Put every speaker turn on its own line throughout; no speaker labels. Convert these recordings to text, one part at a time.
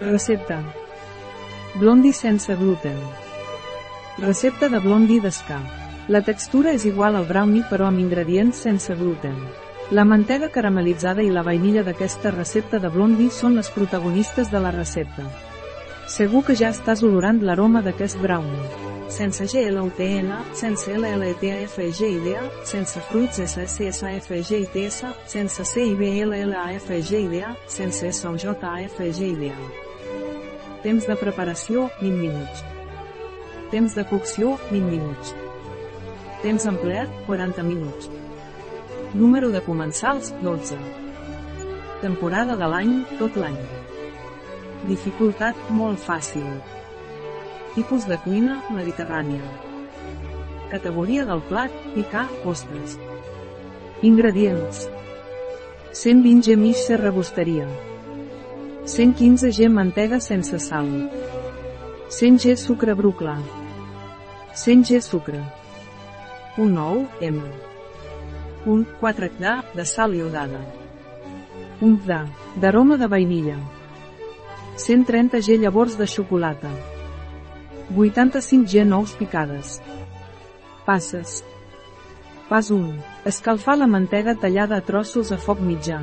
Recepta. Blondi sense gluten. Recepta de blondi d'escà. La textura és igual al brownie però amb ingredients sense gluten. La mantega caramelitzada i la vainilla d'aquesta recepta de blondi són les protagonistes de la recepta. Segur que ja estàs olorant l'aroma d'aquest brownie. Sense GLUTN, sense LLTAFGIDA, sense fruits SSSAFGITS, sense CIBLLAFGIDA, sense SOJAFGIDA. Temps de preparació, 20 minuts. Temps de cocció, 20 minuts. Temps empleat, 40 minuts. Número de comensals, 12. Temporada de l'any, tot l'any. Dificultat, molt fàcil. Tipus de cuina, mediterrània. Categoria del plat, picar, postres. Ingredients. 120 g mitja rebosteria. 115 g mantega sense sal. 100 g sucre bru clar. 100 g sucre. Un ou, M. Un 4 d de sal iodada. Un d d'aroma de vainilla. 130 g llavors de xocolata. 85 g nous picades. Passes. Pas 1. Escalfar la mantega tallada a trossos a foc mitjà.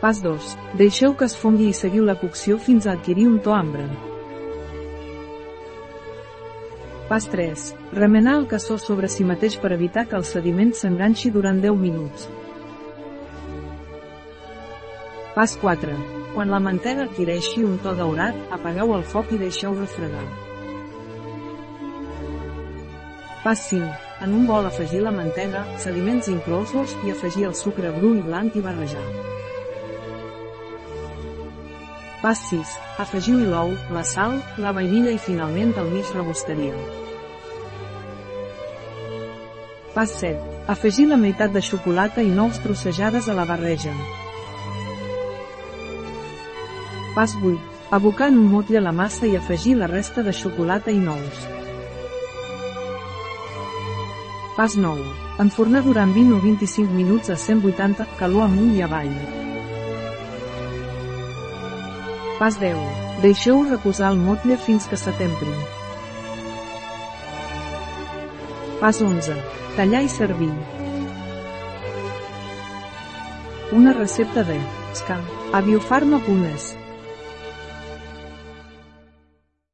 Pas 2. Deixeu que es fongui i seguiu la cocció fins a adquirir un to ambre. Pas 3. Remenar el cassó sobre si mateix per evitar que el sediment s'enganxi durant 10 minuts. Pas 4. Quan la mantega adquireixi un to daurat, apagueu el foc i deixeu refredar. Pas 5. En un bol afegir la mantega, sediments inclosos i afegir el sucre bru i blanc i barrejar. Pas 6. Afegiu-hi l'ou, la sal, la vainilla i finalment el mig rebosteria. Pas 7. Afegir la meitat de xocolata i nous trossejades a la barreja. Pas 8. Abocar en un motlle la massa i afegir la resta de xocolata i nous. Pas 9. Enfornar durant 20 o 25 minuts a 180, calor amunt i avall. Pas 10. Deixeu reposar el motlle fins que s'atempri. Pas 11. Tallar i servir. Una recepta de Ska. Aviofarma.es